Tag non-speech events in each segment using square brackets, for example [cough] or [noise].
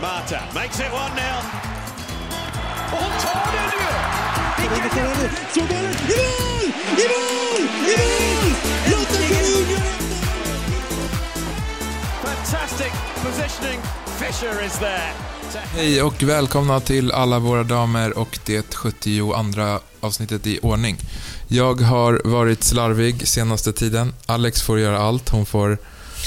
Mata makes it 1 0. Och tar den ju! Så bollen i mål! I mål! I mål! Lotta Schelin gör Fantastic positioning. Fisher is there. Hej och välkomna till alla våra damer och det 72 avsnittet i ordning. Jag har varit slarvig senaste tiden. Alex får göra allt. Hon får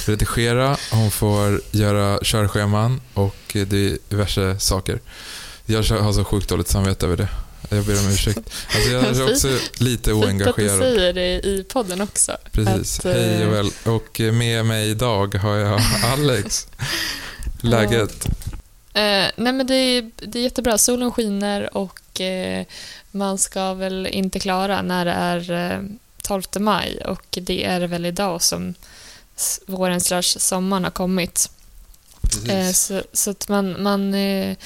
redigera, hon får göra körscheman och diverse saker. Jag har så sjukt dåligt samvete över det. Jag ber om ursäkt. Alltså jag är [laughs] också lite oengagerad. Fint att du säger det i podden också. Precis. Att, Hej och eh, väl. Och med mig idag har jag [laughs] Alex. Läget? Eh, nej men det är, det är jättebra. Solen skiner och eh, man ska väl inte klara när det är eh, 12 maj och det är väl idag som våren slash sommaren har kommit. Eh, så, så, att man, man eh,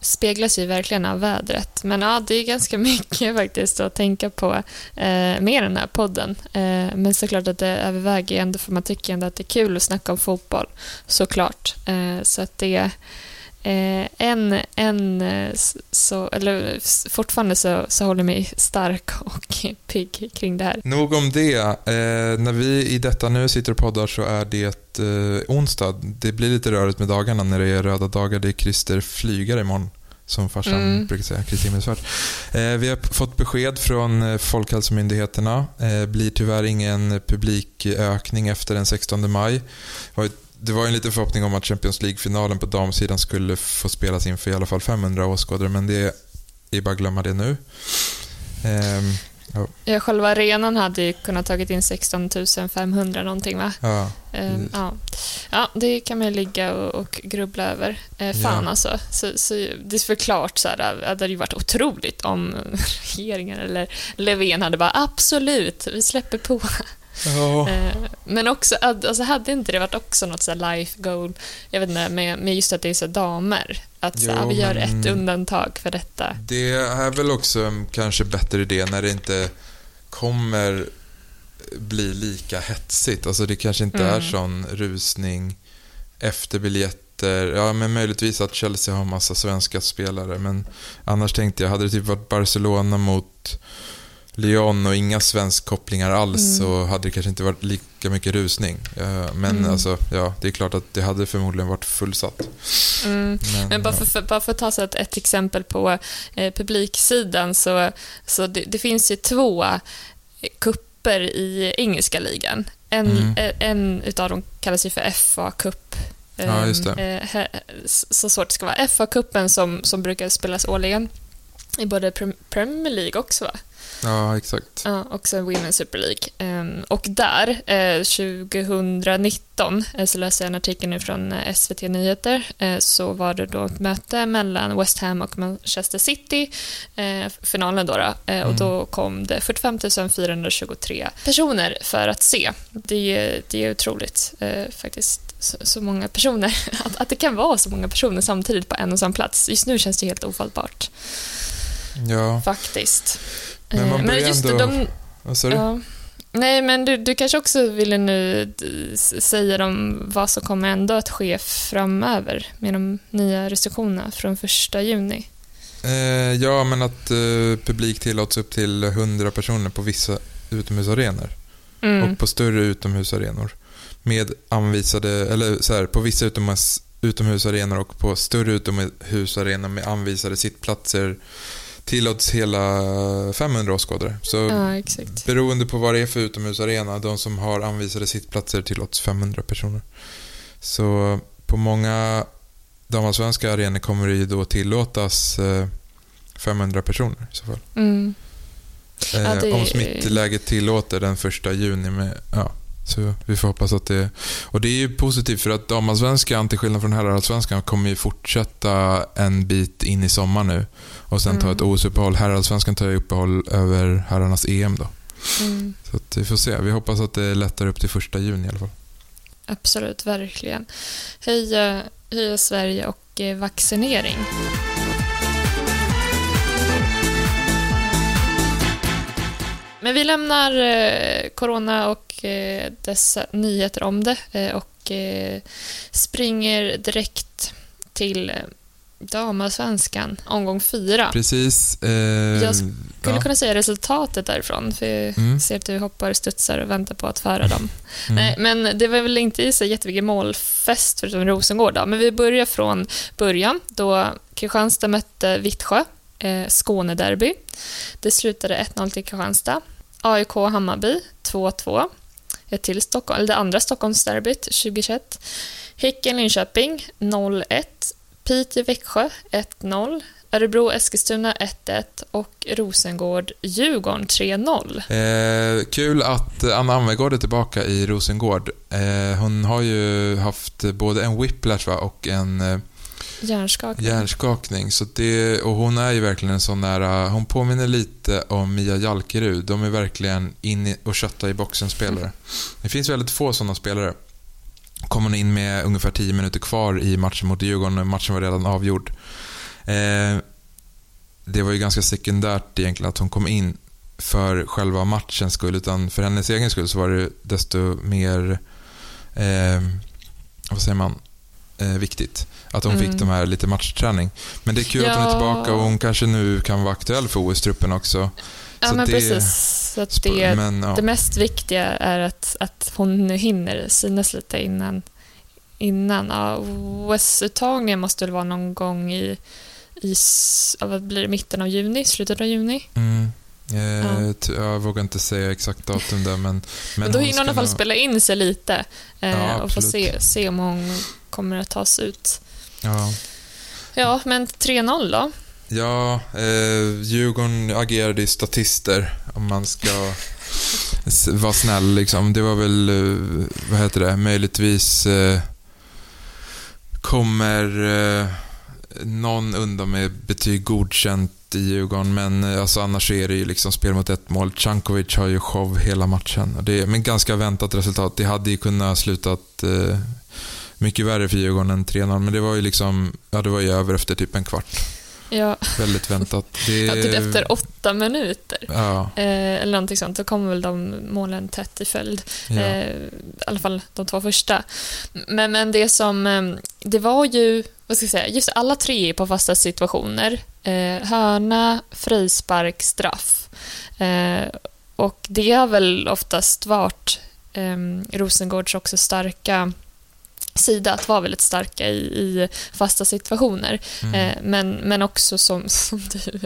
speglas ju verkligen av vädret. Men ja, det är ganska [laughs] mycket faktiskt att tänka på eh, med den här podden. Eh, men såklart att det överväger ändå för man tycker ändå att det är kul att snacka om fotboll. Såklart. Eh, så att det Eh, en, en eh, så, eller fortfarande så, så håller mig stark [laughs] och pigg kring det här. Nog om det. Eh, när vi i detta nu sitter och poddar så är det eh, onsdag. Det blir lite rörigt med dagarna när det är röda dagar. Det är Christer flygare imorgon som farsan mm. brukar säga, Kristin. Eh, vi har fått besked från eh, Folkhälsomyndigheterna. Eh, blir tyvärr ingen publikökning efter den 16 maj. Det var det var en liten förhoppning om att Champions League-finalen på damsidan skulle få spelas inför i alla fall 500 åskådare, men det är bara att glömma det nu. Ehm, ja. ja, själva arenan hade ju kunnat tagit in 16 500 någonting va? Ja, ehm, ja. ja, det kan man ligga och, och grubbla över. Eh, fan ja. alltså. Så, så, det är förklart så här, det hade ju varit otroligt om [laughs] regeringen eller Löfven hade bara absolut, vi släpper på. Eh, men också, alltså hade inte det varit också något så life goal, jag vet inte, med, med just att det är så damer? Att så, jo, vi gör ett undantag för detta. Det är väl också en kanske bättre idé när det inte kommer bli lika hetsigt. Alltså det kanske inte mm. är sån rusning efter biljetter. Ja, men möjligtvis att Chelsea har massa svenska spelare. Men annars tänkte jag, hade det typ varit Barcelona mot Lyon och inga svenskkopplingar alls mm. så hade det kanske inte varit lika mycket rusning. Men mm. alltså, ja, det är klart att det hade förmodligen varit fullsatt. Mm. Men, Men, bara, för, för, bara för att ta så ett, ett exempel på eh, publiksidan så, så det, det, finns ju två kupper i engelska ligan. En, mm. eh, en utav dem kallas ju för FA Cup. Ja. Eh, så svårt det ska vara. FA-cupen som, som brukar spelas årligen i både Premier League också va? Ja, exakt. Ja, och sen Women's Super League. Um, och där, eh, 2019, eh, så läste jag en artikel nu från eh, SVT Nyheter, eh, så var det då ett möte mellan West Ham och Manchester City, eh, finalen då, då mm. och då kom det 45 423 personer för att se. Det, det är otroligt faktiskt. Så, så, många personer, [laughs] att, att det kan vara så många personer samtidigt på en och samma plats. Just nu känns det helt ofattbart. Ja. Faktiskt. Men man eh, börjar just ändå... De, sa du? Ja. Nej, men du, du kanske också ville nu säga om vad som kommer ändå att ske framöver med de nya restriktionerna från första juni? Eh, ja, men att eh, publik tillåts upp till 100 personer på vissa utomhusarenor. Mm. Och på större utomhusarenor. Med anvisade, eller så här, på vissa utomhus, utomhusarenor och på större utomhusarenor med anvisade sittplatser tillåts hela 500 åskådare. Så ja, exakt. beroende på vad det är för utomhusarena, de som har anvisade sittplatser tillåts 500 personer. Så på många damallsvenska arenor kommer det ju då tillåtas 500 eh, personer i så fall. Mm. Eh, ja, det... Om smittläget tillåter den första juni med, ja, så vi får hoppas att det... Och det är ju positivt för att damallsvenskan, till skillnad från herrallsvenskan, kommer ju fortsätta en bit in i sommar nu. Och sen mm. ta ett OS-uppehåll. Herrallsvenskan tar ju uppehåll över herrarnas EM då. Mm. Så att vi får se. Vi hoppas att det lättar upp till första juni i alla fall. Absolut, verkligen. Höja, höja Sverige och eh, vaccinering. Men vi lämnar eh, corona och eh, dessa nyheter om det eh, och eh, springer direkt till eh, damallsvenskan, omgång fyra. Precis. Eh, Jag skulle ja. kunna säga resultatet därifrån, för jag Mm. ser att du hoppar, studsar och väntar på att föra dem. [laughs] Mm. Nej, men det var väl inte så jättemycket målfest förutom Rosengård då. Men vi börjar från början då Kristianstad mötte Vittsjö, eh, Skånederby. Det slutade 1-0 till Kristianstad. AIK Hammarby 2-2. Ett till Stockholm, eller det andra Stockholmsderbyt 2021. Häcken Linköping 0-1. Piteå Växjö 1-0. Örebro Eskilstuna 1-1 och Rosengård Djurgården 3-0. Eh, kul att Anna Anvegård är tillbaka i Rosengård. Eh, hon har ju haft både en whiplash va, och en eh, Hjärnskakning. hjärnskakning. Så det, och hon är ju verkligen en sån där... eh, Hon påminner lite om Mia Jalkerud. De är verkligen in och kötta i boxen-spelare. [laughs] Det finns väldigt få såna spelare. Kom hon in med ungefär 10 minuter kvar i matchen mot Djurgården och matchen var redan avgjord. Eh, det var ju ganska sekundärt egentligen att hon kom in för själva matchens skull, utan för hennes egen skull så var det desto mer, eh, vad säger man, eh, viktigt. Att hon Mm. fick de här lite matchträning. Men det är kul att hon är Ja. tillbaka och hon kanske nu kan vara aktuell för OS-truppen också. Ja, Så men det- precis. Så att det, Men, ja. det mest viktiga är att, att hon nu hinner synas lite innan. innan. Ja, OS-uttagningen måste väl vara någon gång i, i ja, vad blir det, mitten av juni, slutet av juni. Mm. Eh, Ja. Jag vågar inte säga exakt datum där, men... Men, Men då hinner hon i alla fall spela in sig lite eh, Ja, och få se, se om hon kommer att tas ut. Ja. Ja, men 3-0 då? Ja, eh, Djurgården agerade i statister om man ska vara snäll. Liksom. Det var väl, eh, vad heter det, möjligtvis eh, kommer eh, någon undan med betyg godkänt i Djurgården, men eh, alltså, annars är det ju liksom spel mot ett mål. Cankovic har ju show hela matchen. Det är, men ganska väntat resultat. Det hade ju kunnat slutat eh, mycket värre för Djurgården än 3-0, men det var ju liksom, ja det var ju över efter typ en kvart. Ja, Väldigt väntat. Det, ja, typ efter åtta minuter. Ja, Eh, eller någonting sånt. Då kommer väl de målen tätt i följd. ja. Eh, I alla fall de två första. Men, men det som... eh, Det var ju, vad ska jag säga, just alla tre på fasta situationer. Eh, hörna, frispark, straff. Eh, och det har väl oftast varit eh, Rosengårds också starka sida, att vara väldigt starka i, i fasta situationer. Mm. Eh, men, men också som, [laughs] som du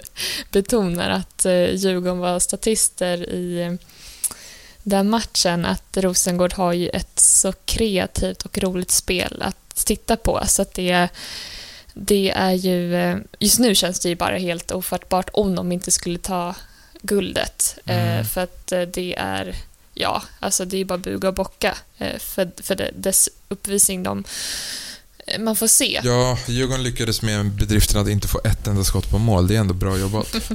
betonar att eh, Djurgården var statister i eh, den matchen, att Rosengård har ju ett så kreativt och roligt spel att titta på. Så att det, det är ju... eh, Just nu känns det ju bara helt ofattbart om de inte skulle ta guldet. Eh, Mm. För att det är... Ja, alltså det är bara buga och bocka eh, för, för det, dess uppvisning de man får se. Ja, Djurgården lyckades med bedriften att inte få ett enda skott på mål. Det är ändå bra jobbat. [laughs]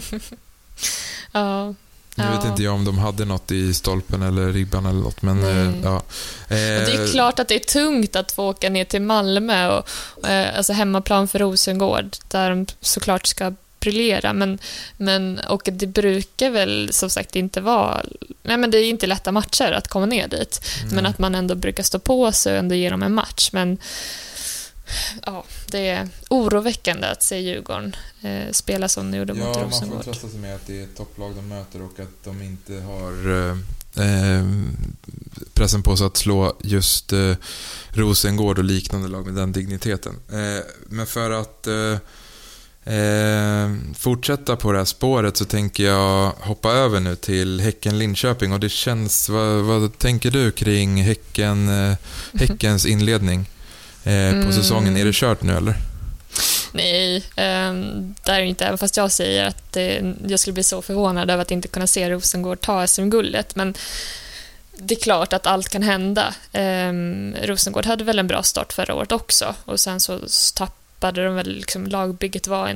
Ja. Nu vet inte jag om de hade något i stolpen eller ribban eller något, men eh, ja. Det är Eh, klart att det är tungt att få åka ner till Malmö, och, eh, alltså hemmaplan för Rosengård, där de såklart ska briljera. Men, men, och det brukar väl som sagt inte vara... Nej, men det är inte lätta matcher att komma ner dit. Men nej. att man ändå brukar stå på sig och ändå ge dem en match. Men ja, det är oroväckande att se Djurgården eh, spela som de gjorde mot Ja, man får Rosengård. trösta sig med att det är ett topplag de möter och att de inte har eh, eh, pressen på sig att slå just eh, Rosengård och liknande lag med den digniteten. Eh, men för att eh, fortsätta på det här spåret så tänker jag hoppa över nu till Häcken-Linköping och det känns, vad, vad tänker du kring häcken, eh, Häckens inledning eh, på Mm. säsongen? Är det kört nu eller? Nej, eh, där är det inte, även fast jag säger att eh, jag skulle bli så förvånad över att inte kunna se Rosengård ta SM-guldet. Men det är klart att allt kan hända. Eh, Rosengård hade väl en bra start förra året också och sen så tappade de väl, liksom, lagbygget var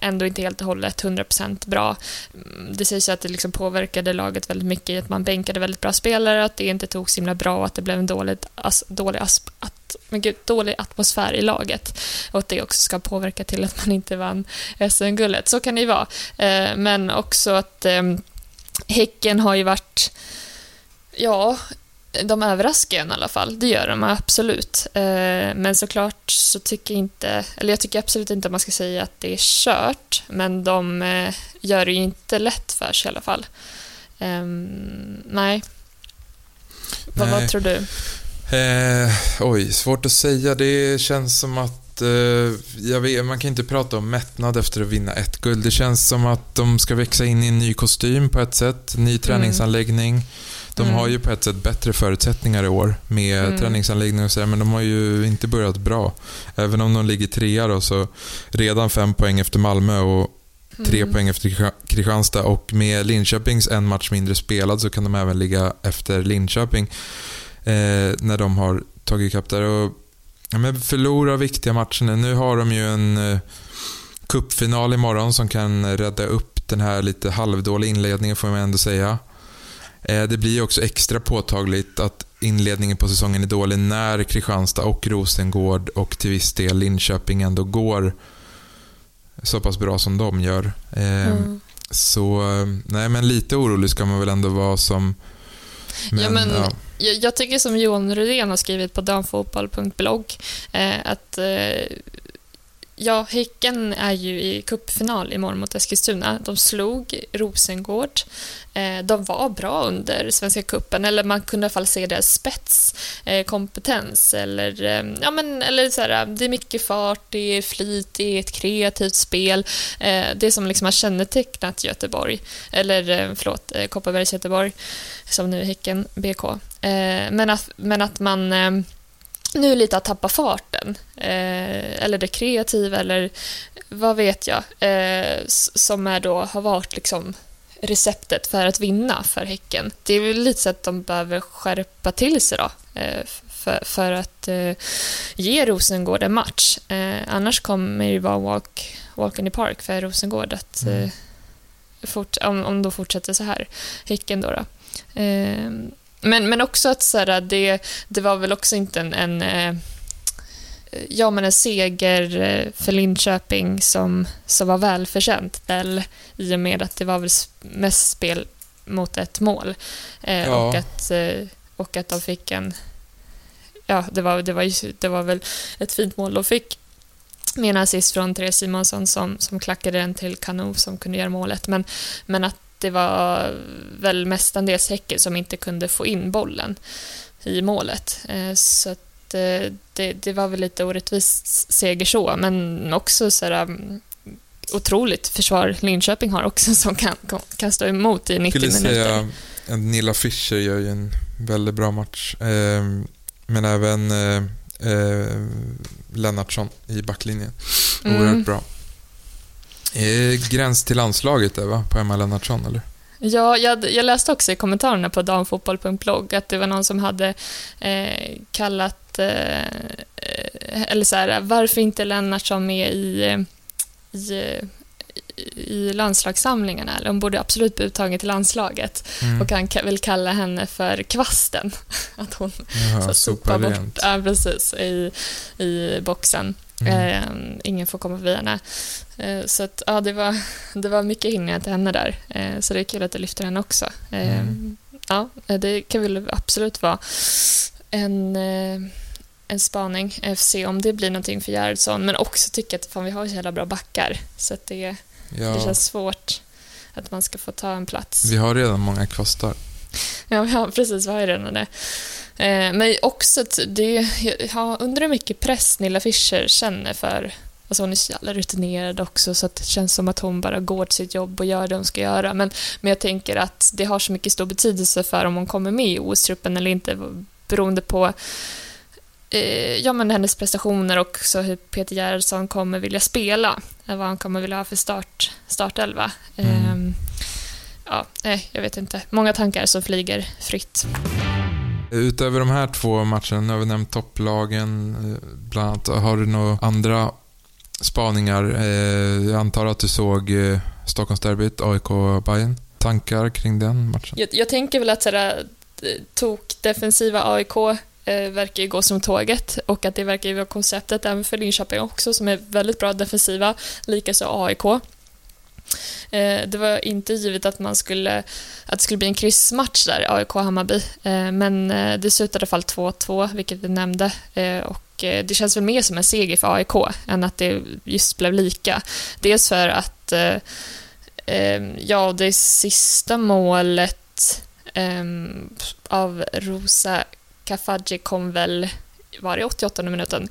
ändå- inte helt och hållet 100% bra. Mm, det sägs att det liksom påverkade laget väldigt mycket i att man bänkade väldigt bra spelare, att det inte tog så himla bra och att det blev en dålig, as, dålig, asp, att, men gud, dålig atmosfär i laget och att det också ska påverka till att man inte vann SM-guldet. Så kan det ju vara. Eh, men också att ehm, Häcken har ju varit, ja, de överraskar en i alla fall, det gör de absolut. Eh, men såklart så tycker jag inte, eller jag tycker absolut inte att man ska säga att det är kört, men de eh, gör det ju inte lätt för sig i alla fall. Ehm, nej. Vad, Nej. vad tror du? Eh, oj, svårt att säga. Det känns som att... Eh, vet, man kan inte prata om mättnad efter att vinna ett guld. Det känns som att de ska växa in i en ny kostym på ett sätt. Ny träningsanläggning. De Mm. har ju på ett sätt bättre förutsättningar i år med Mm. träningsanläggning och sådär, men de har ju inte börjat bra. Även om de ligger trea då, så redan fem poäng efter Malmö och tre Mm. poäng efter Kristian- Kristianstad och med Linköpings en match mindre spelad så kan de även ligga efter Linköping eh, när de har tagit ikapp där. Och, ja, men förlora viktiga matcher nu. Nu har de ju en eh, cupfinal imorgon som kan rädda upp den här lite halvdåliga inledningen får man ändå säga. Eh, det blir också extra påtagligt att inledningen på säsongen är dålig när Kristianstad och Rosengård och till viss del Linköping ändå går så pass bra som de gör. Eh, Mm. Så, eh, nej men lite orolig ska man väl ändå vara som... Ja, men- Jag, jag tycker som Johan Rydén har skrivit på damfotboll.blogg eh, att eh, ja, Häcken är ju i cupfinal imorgon mot Eskilstuna. De slog Rosengård. Eh, de var bra under Svenska cupen, eller man kunde i alla fall se deras spetskompetens. Eh, eller, eh, ja, men, eller så här, det är mycket fart, det är flyt, det är ett kreativt spel. Det som liksom har kännetecknat Göteborg, eller förlåt, Kopparbergs Göteborg som nu är Häcken BK. Men, att, men att man nu lite har tappat farten. Eh, eller det kreativa, eller vad vet jag. Eh, som är då, har varit liksom receptet för att vinna för Häcken. Det är väl lite så att de behöver skärpa till sig då. Eh, för, för att eh, ge Rosengård en match. Eh, annars kommer det vara walk, walk in the park för Rosengård att Mm. eh, fort, om, om de fortsätter så här. Häcken då. då. Men, men också att så här, det, det var väl också inte en, en eh, ja, men en seger eh, för Linköping som, som var välförtjänt väl i och med att det var väl mest spel mot ett mål. Eh, Ja. och, att, eh, och att de fick en... Ja, det var, det, var, ju- det var väl ett fint mål de fick med en assist från Therese Simonsson som, som klackade den till Kanu som kunde göra målet. Men, men att det var väl mestadels Häcken som inte kunde få in bollen i målet. Eh, Så att eh, det, det var väl lite orättvist seger så, men också så här, um, otroligt försvar Linköping har också [laughs] som kan, kan stå emot i 90 skulle minuter. säga Nilla Fischer gör ju en väldigt bra match. Eh, men även eh, Lennartsson i backlinjen. Mm. Oerhört bra. Eh, gräns till landslaget där va? På Emma Lennartsson eller? Ja, jag, jag läste också i kommentarerna på damfotboll.blogg att det var någon som hade eh, kallat, eh, eller så här, varför inte Lennartsson med i, eh, i, eh, i landslagssamlingarna? Eller hon borde absolut bli uttagen till landslaget. Mm. Och han vill kalla henne för kvasten. [laughs] Att hon Jaha, sopar bort, ja, precis, i, i boxen. Mm. Eh, ingen får komma förbi henne. Eh, så att, ja, det, var, [laughs] det var mycket hinningar till henne där. Eh, så det är kul att du lyfter henne också. Eh, Mm. Ja, det kan väl absolut vara en, eh, en spaning. Eh, se om det blir någonting för Gerhardsson. Men också tycka att fan, vi har så jävla bra backar. Så att det, det Ja, känns svårt att man ska få ta en plats. vi har redan många kvastar. Ja, [laughs] ja precis. Vi har ju redan det. Eh, men också att det, jag undrar hur mycket press Nilla Fischer känner för Alltså hon är så jävla rutinerad också så det känns som att hon bara går till sitt jobb och gör det hon ska göra. Men, men jag tänker att det har så mycket stor betydelse för om hon kommer med i OS-truppen eller inte beroende på eh, ja, men hennes prestationer och så hur Peter Gerhardsson kommer vilja spela. eh, Vad han kommer vilja ha för start, startelva. Mm. Ehm, ja, nej, jag vet inte. Många tankar som flyger fritt. Utöver de här två matcherna, nu har vi nämnt topplagen eh, bland annat. Har du några andra spaningar? Eh, jag antar att du såg eh, Stockholmsderbyt, AIK Bayern Tankar kring den matchen? Jag, jag tänker väl att sådär, tok defensiva AIK eh, verkar ju gå som tåget och att det verkar ju vara konceptet även för Linköping också som är väldigt bra defensiva, likaså AIK. Eh, det var inte givet att, man skulle, att det skulle bli en kryssmatch där, AIK-Hammarby. Eh, men eh, det slutade i alla fall 2-2, vilket vi nämnde. Och det känns väl mer som en seger för AIK än att det just blev lika. Dels för att ja, det sista målet ehm, av Rosa Kafaji kom väl, var det 88 minuten?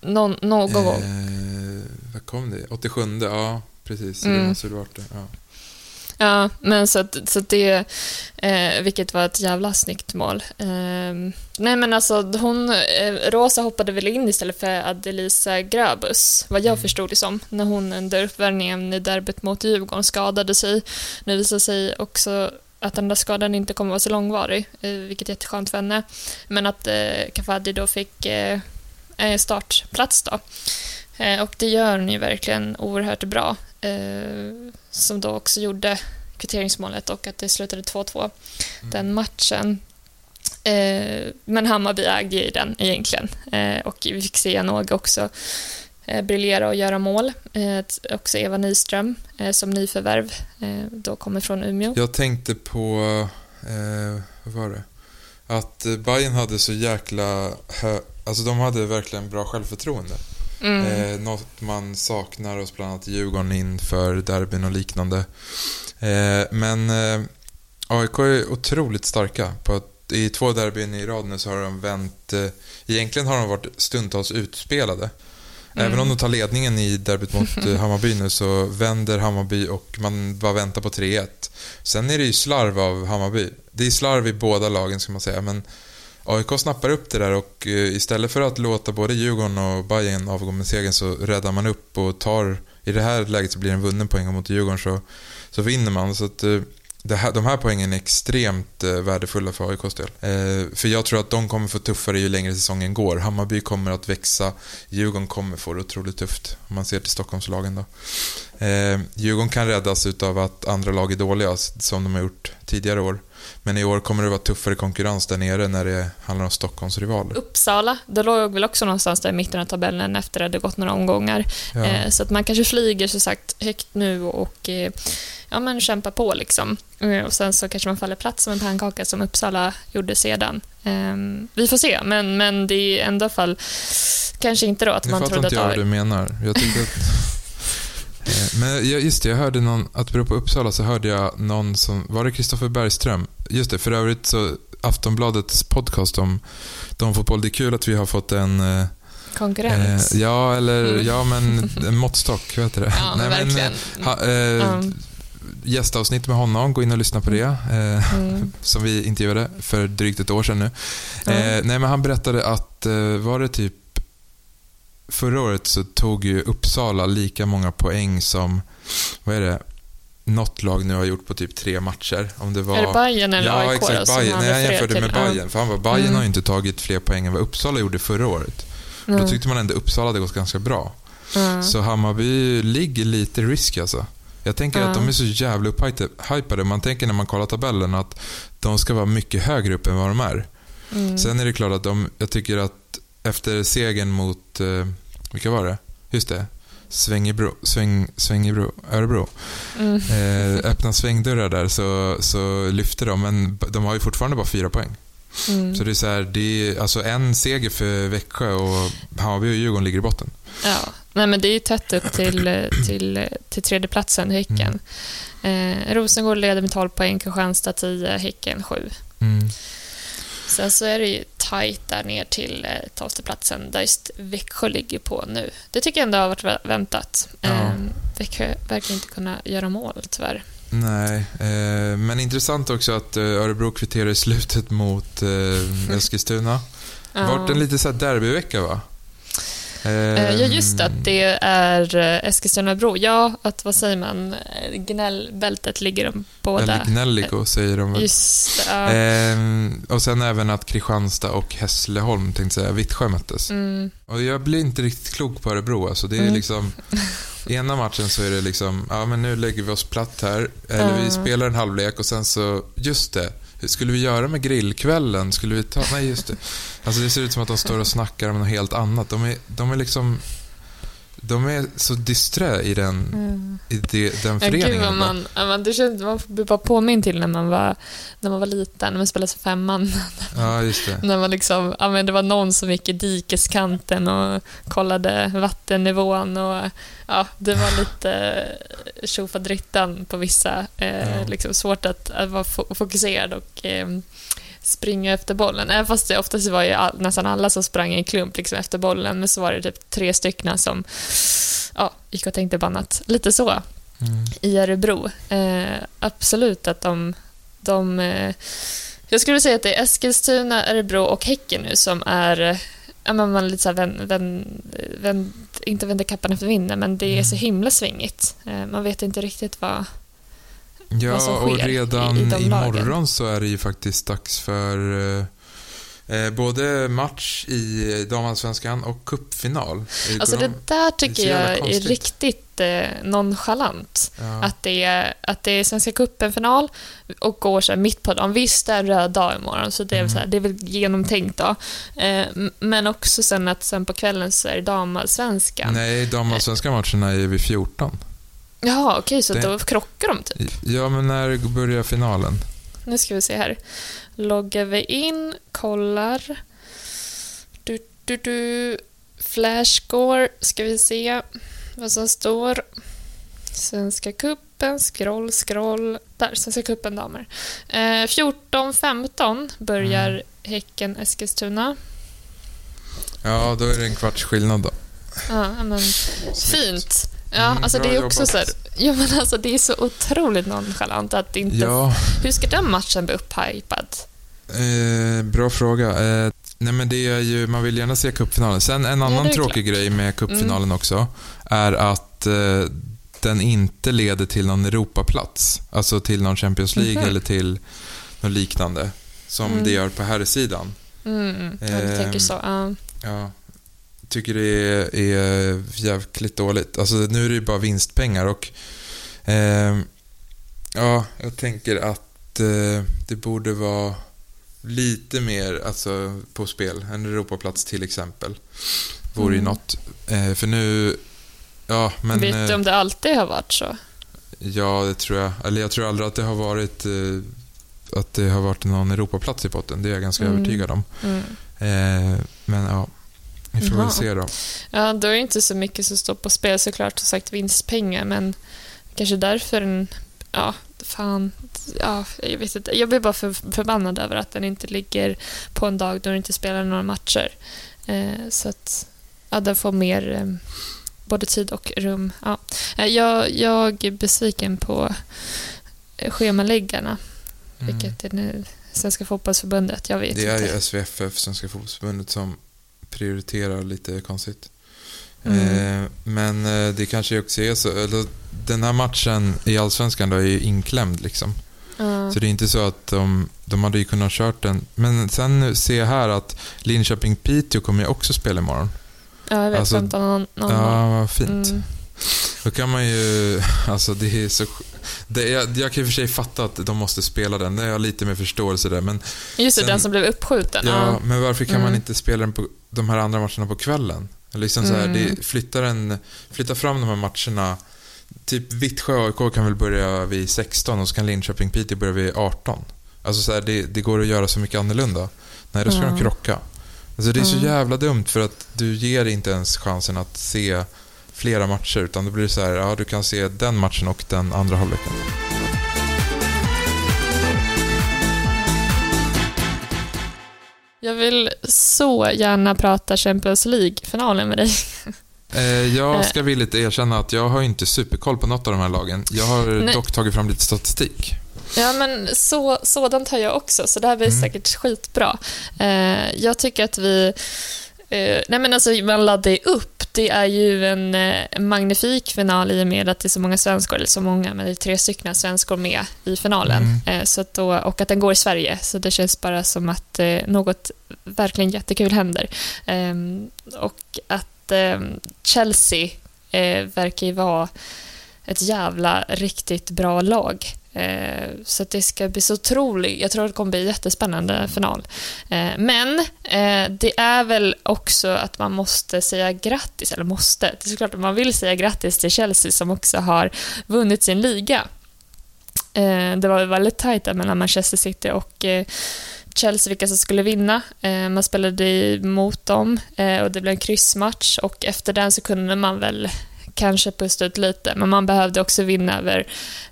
Någon, någon gång. Eh, vad kom det? 87, ja precis. Mm. Det måste det varit det. Ja. Ja, men så att, så att det, eh, vilket var ett jävla snyggt mål. Eh, nej men alltså hon, eh, Rosa hoppade väl in istället för Adelisa Grabus, vad jag mm. förstod det som, när hon under uppvärmningen i derbyt mot Djurgården skadade sig. Det visade sig också att den där skadan inte kommer att vara så långvarig, eh, vilket är jätteskönt för henne. Men att eh, Kafadi då fick eh, eh startplats då. Eh, och det gör hon ju verkligen oerhört bra. Eh, som då också gjorde kvitteringsmålet och att det slutade 2-2 mm. den matchen. Eh, men Hammarby ägde ju den egentligen eh, och vi fick se Janogy också briljera och göra mål. Också Eva Nyström som nyförvärv då kommer från Umeå. Jag tänkte på, eh, vad var det? Att Bayern hade så jäkla hö Alltså de hade verkligen bra självförtroende. Mm. Eh, något man saknar hos bland annat Djurgården inför derbyn och liknande. Eh, men eh, AIK är otroligt starka. På att, I två derbyn i rad nu så har de vänt... Eh, egentligen har de varit stundtals utspelade. Mm. Även om de tar ledningen i derbyt mot eh, [laughs] Hammarby nu så vänder Hammarby och man bara väntar på 3-1. Sen är det ju slarv av Hammarby. Det är slarv i båda lagen ska man säga, men AIK snappar upp det där och eh, istället för att låta både Djurgården och Bayern avgå med segern så räddar man upp och tar... I det här läget så blir det en vunnen poäng mot Djurgården så, så vinner man. Så att, eh, det här, de här poängen är extremt eh, värdefulla för AIKs del. Eh, för jag tror att de kommer få tuffare ju längre säsongen går. Hammarby kommer att växa, Djurgården kommer få det otroligt tufft. Om man ser till Stockholmslagen då. Eh, Djurgården kan räddas utav att andra lag är dåliga, som de har gjort tidigare år. Men i år kommer det vara tuffare konkurrens där nere när det handlar om Stockholms rivaler. Uppsala, det låg väl också någonstans där i mitten av tabellen efter att det gått några omgångar. Ja. Eh, så att man kanske flyger så sagt högt nu och eh, ja, men kämpa på liksom. Eh, och sen så kanske man faller platt som en pannkaka som Uppsala gjorde sedan. Ehm, vi får se, men, men det är i ändå fall kanske inte då att nu man trodde att... Nu fattar inte jag vad du menar. Jag tyckte att... [laughs] Eh, men just det, jag hörde någon, att bero på Uppsala så hörde jag någon som, var det Kristoffer Bergström? Just det, för övrigt så Aftonbladets podcast om damfotboll, det är kul att vi har fått en eh, Konkurrens? Eh, ja, eller mm. ja, men en måttstock, vad heter det? Ja, Nej, verkligen. Men, ha, eh, mm. Gästavsnitt med honom, gå in och lyssna på det. Eh, mm. [laughs] Som vi intervjuade för drygt ett år sedan nu. Eh, nej, men han berättade att, eh, var det typ förra året så tog ju Uppsala lika många poäng som, vad är det, något lag nu har gjort på typ tre matcher. Om det var... Är det Bayern eller ja, AIK? Exakt, då, Bayern. Nej, jag jämförde med Bayern. För han var, Bayern mm. har ju inte tagit fler poäng än vad Uppsala gjorde förra året. Mm. Då tyckte man ändå Uppsala hade gått ganska bra. Mm. Så Hammarby ligger lite risk alltså. Jag tänker mm. att de är så jävla upphypade. Man tänker när man kollar tabellen att de ska vara mycket högre upp än vad de är. Mm. Sen är det klart att de, jag tycker att efter segern mot, eh, vilka var det? Just det. Svängebro, sväng, Svängebro, Örebro. Mm. [laughs] Eh, öppna svängdörrar där så, så lyfter de, men de har ju fortfarande bara fyra poäng. Mm. Så det är så här, det är alltså en seger för Växjö och Hammarby och Djurgården ligger i botten. Ja, Nej, men det är ju tätt upp till, till, till tredjeplatsen, Häcken. Mm. Eh, Rosengård leder med 12 poäng, Kristianstad 10, Häcken 7. Mm. Sen så är det ju tajt där ner till eh, tolfteplatsen där just Växjö ligger på nu. Det tycker jag ändå har varit väntat. Ja. Eh, Växjö verkar inte kunna göra mål tyvärr. Nej, eh, men intressant också att eh, Örebro kvitterar i slutet mot eh, [laughs] Eskilstuna. Ja. Vart en lite så derbyvecka va? Eh, ja, just. Att det är eh, Eskilstuna-Bro. Ja, att vad säger man? Gnällbältet ligger de båda. Eller Gnälligo säger de väl. Just ja. ehm, Och sen även att Kristianstad och Hässleholm, tänkte säga, Vittsjö möttes. Mm. Och jag blir inte riktigt klok på Örebro. Alltså, det är mm. liksom... [laughs] Ena matchen så är det liksom, ja men nu lägger vi oss platt här. Eller mm. vi spelar en halvlek och sen så, just det. Hur skulle vi göra med grillkvällen? Skulle vi ta... Nej, just det. Alltså det ser ut som att de står och snackar om något helt annat. De är, de är liksom de är så disträ i den, Mm. i det, den Ja, gud föreningen. man, men det känns, man blir bara påminn till när man var, när man var liten, när man spelade femman. [laughs] Ja, just det. När man liksom, ja, men det var någon som gick i dikeskanten och kollade vattennivån och ja, det var lite tjofadrittan på vissa. Eh, Ja. liksom svårt att, att vara fo- fokuserad och eh, springa efter bollen. Även fast det oftast var ju all, nästan alla som sprang i en klump liksom efter bollen, men så var det typ tre stycken som ja, gick och tänkte på annat. Lite så Mm. i Örebro. Eh, absolut att de... de eh, jag skulle säga att det är Eskilstuna, Örebro och Häcken nu som är... Eh, ja, men man lite så här vänd, vänd, vänd, inte vänder kappan efter vinden, men det är så Mm. himla svingigt. Eh, man vet inte riktigt vad... Ja, vad som och sker redan i- i de lagen. imorgon så är det ju faktiskt dags för eh, eh, både match i damallsvenskan och cupfinal. Eh, Alltså det de- där är tycker jag är riktigt eh, nonchalant. ja. Att det, är, att det är Svenska cupen-final och går så mitt på dagen. Visst, det är en röd dag imorgon, så det är, Mm. så här, det är väl genomtänkt då. Eh, men också sen att sen på kvällen så är det damallsvenskan. Nej, damallsvenska matcherna är vid 14. Jaha, okej, så Det- då krockar de typ. Ja, men när börjar finalen? Nu ska vi se här. Loggar vi in, kollar. Du, du, du. Flashscore, ska vi se vad som står. Svenska cupen, scroll, scroll. Där, Svenska cupen damer. Eh, 14-15 börjar Mm. Häcken-Eskilstuna. Ja, då är det en kvarts skillnad då. Ja, men fint. Ja, Mm, alltså det är också så här, ja, men alltså det är så otroligt nonchalant att inte... Ja, Hur ska den matchen bli upphypad? eh, bra fråga. Eh, nej, men det är ju, man vill gärna se cupfinalen. Sen en Ja, annan är tråkig klart. grej med cupfinalen också är att eh, den inte leder till någon Europaplats. Alltså till någon Champions League Mhm. eller till något liknande. Som Mm. det gör på här sidan. Mm, ja, du Ehm, tänker så. Ja. Ja, tycker det är, är jävligt dåligt. Alltså nu är det ju bara vinstpengar och ehm, ja, jag tänker att eh, det borde vara lite mer alltså, på spel. En Europaplats till exempel. Vore ju Mm. något. Eh, för nu, ja men... Vet du eh, om det alltid har varit så? Ja, det tror jag. Eller jag tror aldrig att det har varit eh, att det har varit någon Europaplats i potten. Det är jag ganska Mm. övertygad om. Mm. Eh, men ja, vi får väl se då. Ja, då är det inte så mycket som står på spel såklart, som sagt vinstpengar, men kanske därför en... Ja, fan. Ja, jag vet inte. Jag blir bara för, förbannad över att den inte ligger på en dag då den inte spelar några matcher. Eh, så att ja, den får mer eh, både tid och rum. Ja. Eh, Jag, jag är besviken på eh, schemaläggarna, Mm. vilket är nu Svenska fotbollsförbundet. Jag vet Det är inte. ju SVFF, Svenska fotbollsförbundet, som prioriterar lite konstigt. Mm. Eh, men eh, det kanske också är så. Eller, den här matchen i Allsvenskan då är ju inklämd liksom. Ja. Så det är inte så att de, de hade ju kunnat kört den. Men sen ser jag här att Linköping-Piteå kommer ju också spela imorgon. Ja, jag vet. Alltså, 15 någon, någon Ja, vad fint. Mm. Då kan man ju, [laughs] alltså det är så... Det, jag, jag kan i och för sig fatta att de måste spela den, det har jag lite mer förståelse där. Men, Just det, den som blev uppskjuten. ja, Ja. men varför kan man Mm. inte spela den på de här andra matcherna på kvällen? Liksom så här, Mm. det, flytta, den, flytta fram de här matcherna. Typ Vittsjö AIK kan väl börja vid 16 och så kan Linköping-Piteå börja vid 18. Alltså så här, det, det går att göra så mycket annorlunda. Nej, då ska Ja. de krocka. Alltså det är så Mm. jävla dumt för att du ger inte ens chansen att se flera matcher utan då blir det så här, ja du kan se den matchen och den andra halvleken. Jag vill så gärna prata Champions League-finalen med dig. Eh, jag Eh. ska villigt erkänna att jag har inte superkoll på något av de här lagen. Jag har Nej. dock tagit fram lite statistik. Ja, men så, sådant har jag också, så det här blir Mm. säkert skitbra. Eh, jag tycker att vi... Nej, men alltså, man laddar ju upp. Det är ju en eh, magnifik final i och med att det är så många svenskor, eller så många, men det är tre stycken svenskor med i finalen. Mm. Eh, så att då, och att den går i Sverige, så det känns bara som att eh, något verkligen jättekul händer. Ehm, och att ehm, Chelsea verkar ju vara ett jävla riktigt bra lag. Eh, så att det ska bli så otroligt. Jag tror att det kommer bli en jättespännande final. Eh, men eh, det är väl också att man måste säga grattis, eller måste, det är såklart att man vill säga grattis till Chelsea som också har vunnit sin liga. Eh, det var väldigt tajt där mellan Manchester City och eh, Chelsea vilka som skulle vinna. Eh, man spelade mot dem och det blev en kryssmatch och efter den så kunde man väl kanske pusta ut lite, men man behövde också vinna över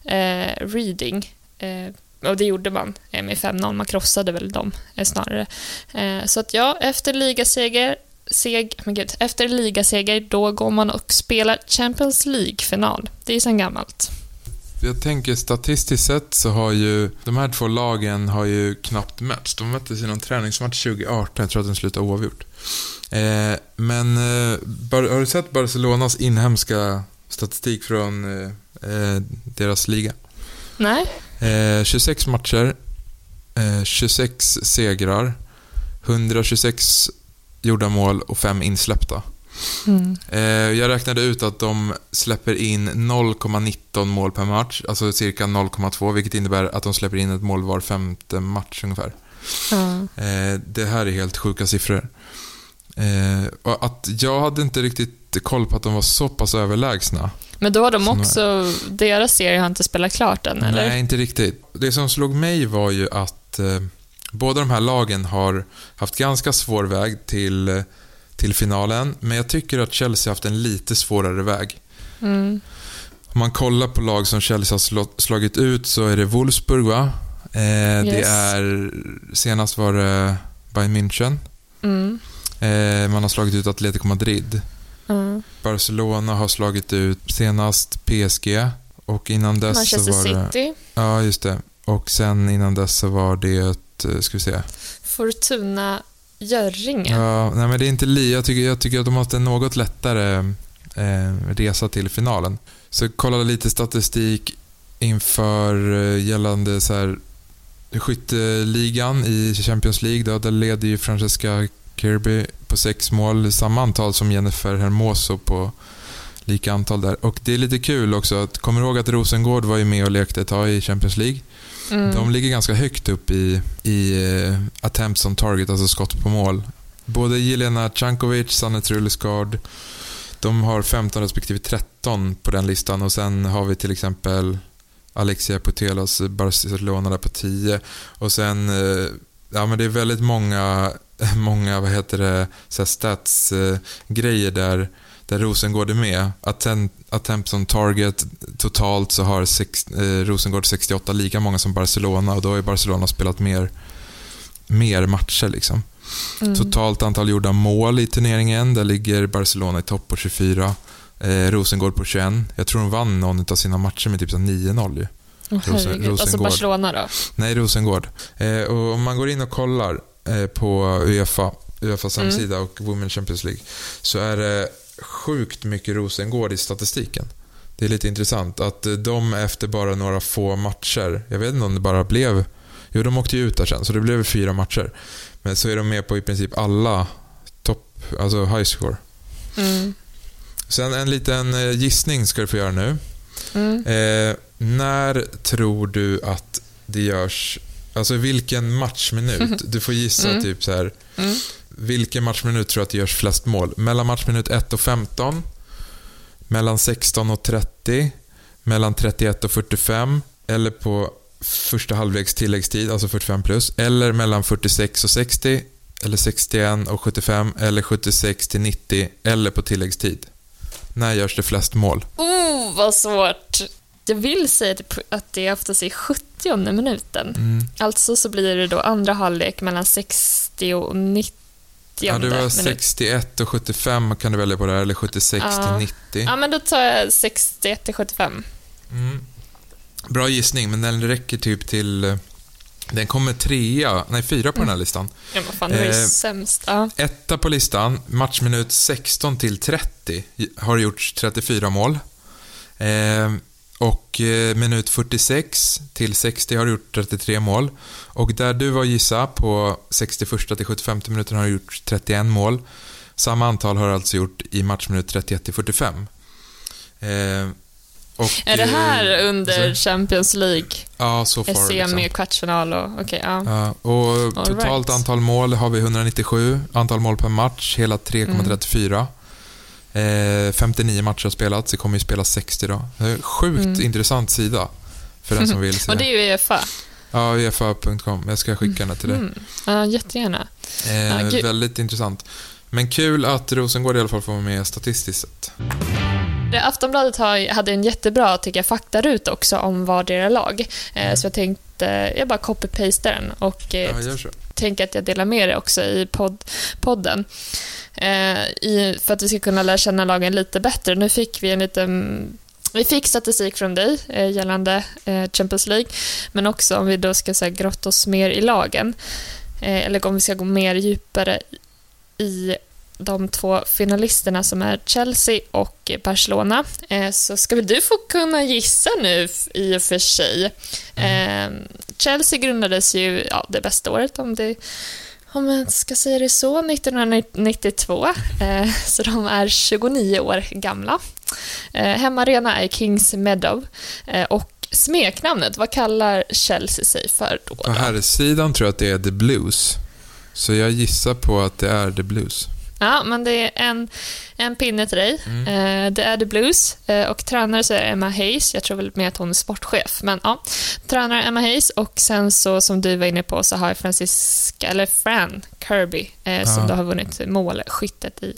eh, Reading. Eh, och det gjorde man med 5-0, man krossade väl dem eh, snarare. Eh, så att ja, efter ligaseger seg, men gud, efter ligaseger, då går man och spelar Champions League-final. Det är ju sen gammalt. Jag tänker statistiskt sett så har ju de här två lagen har ju knappt mötts. De möttes i någon träningsmatch 2018, jag tror att den slutade oavgjort. Eh, men eh, har du sett Barcelonas inhemska statistik från eh, eh deras liga? Nej. 26 eh, matcher, 26 eh, segrar, 126 gjorda mål och 5 insläppta. Mm. Jag räknade ut att de släpper in 0,19 mål per match, alltså cirka 0,2, vilket innebär att de släpper in ett mål var femte match ungefär. Mm. Det här är helt sjuka siffror. Att jag hade inte riktigt koll på att de var så pass överlägsna. Men då har de också, deras serie har inte spelat klart än, eller? Nej, inte riktigt. Det som slog mig var ju att eh, båda de här lagen har haft ganska svår väg till till finalen. Men jag tycker att Chelsea haft en lite svårare väg. Mm. Om man kollar på lag som Chelsea har slagit ut så är det Wolfsburg va? Eh, yes. Det är, senast var det Bayern München. Mm. Eh, man har slagit ut Atletico Madrid. Mm. Barcelona har slagit ut senast PSG. Och innan dess Manchester så var det... City. Ja, just det. Och sen innan dess så var det, eh, ska vi se. Fortuna Görringe. Ja, nej men det är inte li. Jag tycker, jag tycker att de har haft en något lättare eh, resa till finalen. Så jag kollade lite statistik inför eh, gällande så här, skytteligan i Champions League. Då, där leder ju Francesca Kirby på sex mål, samma antal som Jennifer Hermoso på lika antal där. Och det är lite kul också att, kommer ihåg att Rosengård var ju med och lekte ett tag i Champions League. Mm. De ligger ganska högt upp i, i uh, attempts on target, alltså skott på mål. Både Jelena Cankovic, Sanne Trulesgaard, de har 15 respektive 13 på den listan och sen har vi till exempel Alexia Putelas Barcelona där på 10 och sen, uh, ja men det är väldigt många, [laughs] många vad heter det, stats-grejer eh, uh, där där Rosengård är med. Attempt, attempts on target, totalt så har sex, eh, Rosengård 68, lika många som Barcelona och då har Barcelona spelat mer, mer matcher. Liksom. Mm. Totalt antal gjorda mål i turneringen, där ligger Barcelona i topp på 24. Eh, Rosengård på 21. Jag tror de vann någon av sina matcher med typ 9-0 Oh, Rosengård. Alltså Barcelona då? Nej, Rosengård. Eh, och om man går in och kollar eh, på Uefa, Uefas mm. hemsida och Women Champions League, så är det sjukt mycket Rosengård i statistiken. Det är lite intressant att de efter bara några få matcher, jag vet inte om det bara blev... Jo, de åkte ju ut där sen, så det blev fyra matcher. Men så är de med på i princip alla topp, alltså high score. Mm. Sen en liten eh, gissning ska du få göra nu. Mm. Eh, när tror du att det görs, alltså vilken matchminut? [laughs] Du får gissa mm. typ så här. Vilken matchminut tror du att det görs flest mål? Mellan matchminut 1 och 15? Mellan 16 och 30? Mellan 31 och 45? Eller på första halvleks tilläggstid, alltså 45 plus? Eller mellan 46 och 60? Eller 61 och 75? Eller 76 till 90? Eller på tilläggstid? När görs det flest mål? Oh, vad svårt! Jag vill säga att det oftast är 70 minuten. Mm. Alltså så blir det då andra halvlek mellan 60 och 90 Ja, det var 61 och 75 kan du välja på där, eller 76 ja. till 90. Ja, men då tar jag 61 till 75. Mm. Bra gissning, men den räcker typ till... Eh, den kommer trea, nej fyra på mm. den här mm. listan. Ja, vad fan, det var ju eh, sämst. Ja. Etta på listan, matchminut 16 till 30, har gjort 34 mål. Eh, och eh, minut 46 till 60 har du gjort 33 mål. Och där du var gissa på 61 till 75 minuter har du gjort 31 mål. Samma antal har du alltså gjort i matchminut 31 till 45. Eh, Och, Är det här eh, under så- Champions League? Ja, så far. Semi, Liksom. kvartsfinal och... Okej, ja. Ja, och All totalt right. antal mål har vi 197. Antal mål per match, hela 3,34. Eh, 59 matcher har spelats. Det kommer ju spelas 60 då. Eh, Sjukt Mm. intressant sida för den som vill [laughs] se. Och det är ju Uefa. Ja, uefa.com. Jag ska skicka den till dig. Mm. Ja, jättegärna. Eh, Ja, väldigt intressant. Men kul att Rosengård i alla fall får vara med statistiskt sett. Det, Aftonbladet har, hade en jättebra tycker jag, faktarut också om vardera lag. Eh, så jag tänkte, jag bara copy-pastar den och eh, Ja, tänker att jag delar med det också i podd, podden. Eh, i, för att vi ska kunna lära känna lagen lite bättre. Nu fick vi en liten vi fick statistik från dig eh, gällande eh, Champions League, men också om vi då ska så här, grotta oss mer i lagen, eller om vi ska gå mer djupare i de två finalisterna som är Chelsea och Barcelona, så ska väl du få kunna gissa nu i och för sig. Eh, Chelsea grundades ju, ja, det bästa året om det om man ska säga det så, 1992. Eh, så de är 29 år gamla. Eh, hemmaarena är Kings Meadow. Eh, och smeknamnet, vad kallar Chelsea sig för då? På då? herrsidan tror jag att det är The Blues. Så jag gissar på att det är The Blues. Ja, men det är en, en pinne till dig. Eh, det är The Blues eh, och tränare så är Emma Hayes. Jag tror väl med att hon är sportchef, men ja. Tränare Emma Hayes och sen så som du var inne på så har Francisca, eller Fran Kirby, eh, som Ja. då har vunnit målskyttet i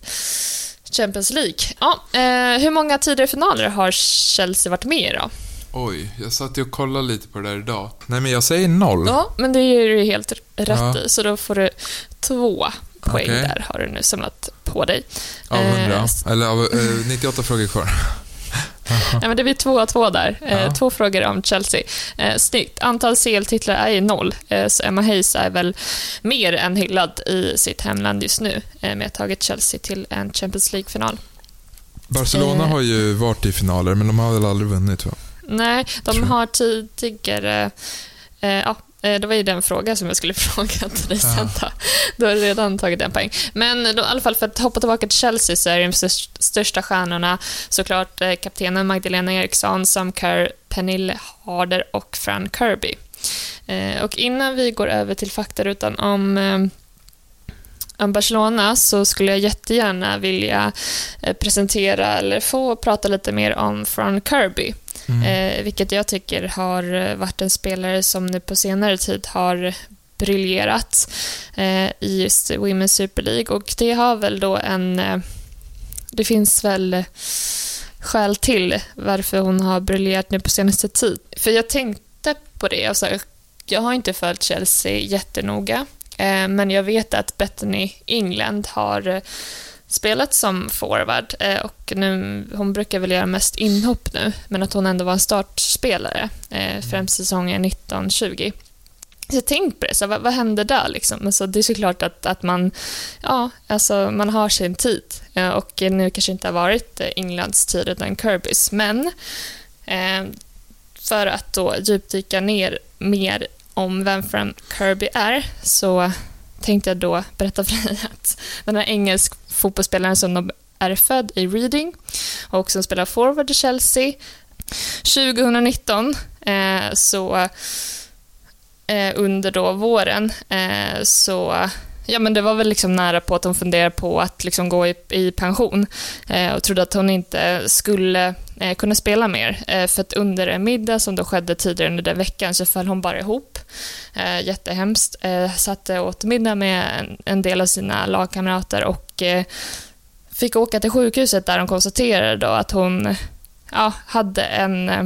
Champions League. Ja, eh, hur många tidigare finaler har Chelsea varit med i då? Oj, jag satt ju och kollade lite på det där idag. Nej, men jag säger noll. Ja, men det är du helt rätt Ja. i, så då får du två poäng Okej. där har du nu samlat på dig. Av Eh, 100. Eller av eh, 98 frågor kvar. [laughs] Ja, men det blir två av två där. Eh, Ja. Två frågor om Chelsea. Eh, snyggt. Antal CL-titlar är ju noll, eh, så Emma Hayes är väl mer än hyllad i sitt hemland just nu eh, med att ha tagit Chelsea till en Champions League-final. Barcelona Eh. har ju varit i finaler, men de har väl aldrig vunnit va? Nej, de har tidigare... Eh, ja, eh, det var ju den frågan som jag skulle [laughs] fråga till dig sen då. Du har redan tagit en poäng. Men då, i alla fall för att hoppa tillbaka till Chelsea så är de störst- största stjärnorna såklart eh, kaptenen Magdalena Eriksson, Sam Kerr, Pernille Harder och Fran Kirby. Eh, och innan vi går över till faktarutan om eh, om Barcelona så skulle jag jättegärna vilja eh, presentera eller få prata lite mer om Fran Kirby. Mm. Eh, vilket jag tycker har eh, varit en spelare som nu på senare tid har briljerat eh, i just Women's Super League och det har väl då en... Eh, det finns väl eh, skäl till varför hon har briljerat nu på senaste tid. För jag tänkte på det, alltså, jag har inte följt Chelsea jättenoga eh, men jag vet att Bethany England har eh, spelat som forward eh, och nu, hon brukar väl göra mest inhopp nu, men att hon ändå var en startspelare, eh, främst säsongen 1920. Så tänkte på det, så vad, vad hände där liksom? Alltså, det är såklart att, att man, ja, alltså, man har sin tid eh, och nu kanske inte har varit Englands tid utan Kirbys, men för att då djupdyka ner mer om vem Fran Kirby är så tänkte jag då berätta för dig att den här engelsk fotbollsspelaren som de är född i Reading och som spelar forward i Chelsea. 2019 eh, så eh, under då våren eh, så Ja, men det var väl liksom nära på att hon funderade på att liksom gå i, i pension eh, och trodde att hon inte skulle eh, kunna spela mer. Eh, för att under en middag som då skedde tidigare under den veckan så föll hon bara ihop. Eh, jättehemskt. Eh, satt och åt middag med en, en del av sina lagkamrater och eh, fick åka till sjukhuset där de konstaterade då att hon ja, hade en eh,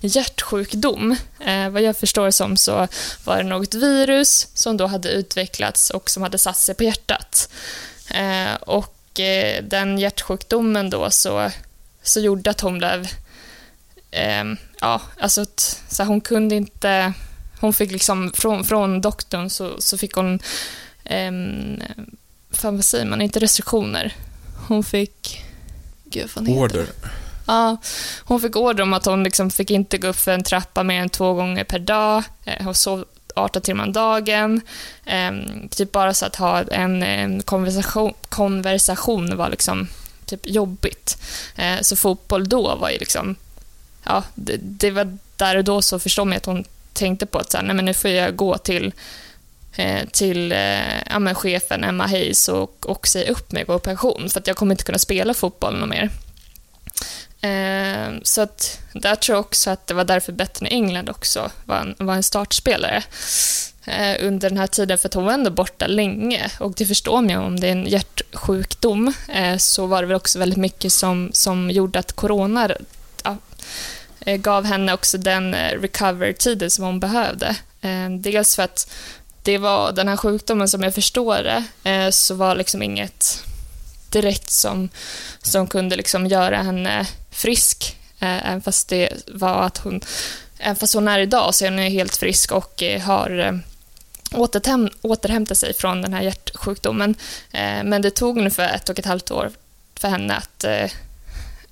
hjärtsjukdom. Eh, vad jag förstår som så var det något virus som då hade utvecklats och som hade satt sig på hjärtat. Eh, och eh, den hjärtsjukdomen då så, så gjorde att hon blev... Eh, ja, alltså att, så här, hon kunde inte... Hon fick liksom, från, från doktorn så, så fick hon... Eh, fan vad säger man? Inte restriktioner. Hon fick... Gud, vad heter Order. det? Ja, hon fick order om att hon liksom fick inte gå upp för en trappa mer än två gånger per dag. Eh, Hon sov 18 timmar om dagen. Eh, typ bara så att ha en, en konversation, konversation var liksom typ jobbigt. Eh, så fotboll då var ju liksom, ja, det, det var där och då så förstår man att hon tänkte på att så här, nej men nu får jag gå till eh, till eh, ja, men chefen Emma Hayes och, och säga upp mig och gå i pension för att jag kommer inte kunna spela fotboll något mer. Eh, så att där tror jag också att det var därför Bethany England också var en, var en startspelare Eh, under den här tiden, för att hon var ändå borta länge. Och det förstår man ju, om det är en hjärtsjukdom eh, så var det väl också väldigt mycket som, som gjorde att corona ja, eh, gav henne också den recover-tiden som hon behövde. Dels för att det var den här sjukdomen, som jag förstår det, så var liksom inget direkt som, som kunde liksom göra henne frisk. Även fast det var att hon, även fast hon är idag så är hon helt frisk och har återhäm, återhämta sig från den här hjärtsjukdomen. Eh, men det tog ungefär ett och ett halvt år för henne att eh,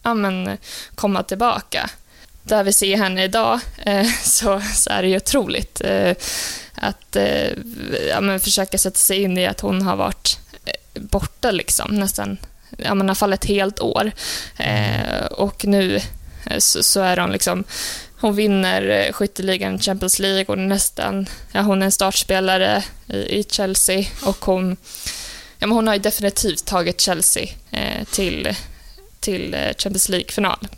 ja, men, komma tillbaka. Där vi ser henne idag eh, [laughs] så, så är det ju otroligt att ja, men, försöka sätta sig in i att hon har varit borta liksom, nästan ja, men i alla fall ett helt år. Eh, och nu så, så, är hon liksom, hon vinner eh, skytteligan Champions League och nästan, ja, hon är en startspelare i, i Chelsea och hon, ja, men hon har ju definitivt tagit Chelsea eh, till, till eh, Champions League-final.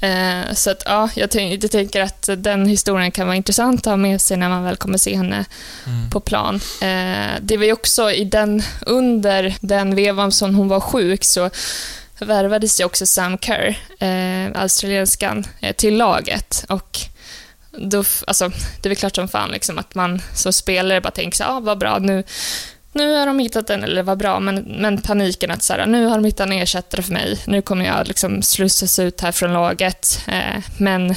Eh, så att, ja, jag, tänk, jag, tänker att den historien kan vara intressant att ha med sig när man väl kommer se henne mm. på plan. Eh, det var ju också i den, under den vevan som hon var sjuk så värvades ju också Sam Kerr, eh, australienskan, eh, till laget. Och då, alltså, det är väl klart som fan liksom, att man som spelare bara tänker så ah, vad bra, nu nu har de hittat en, eller vad bra, men, men paniken att så här, nu har de hittat en ersättare för mig, nu kommer jag liksom slussas ut här från laget. Eh, men,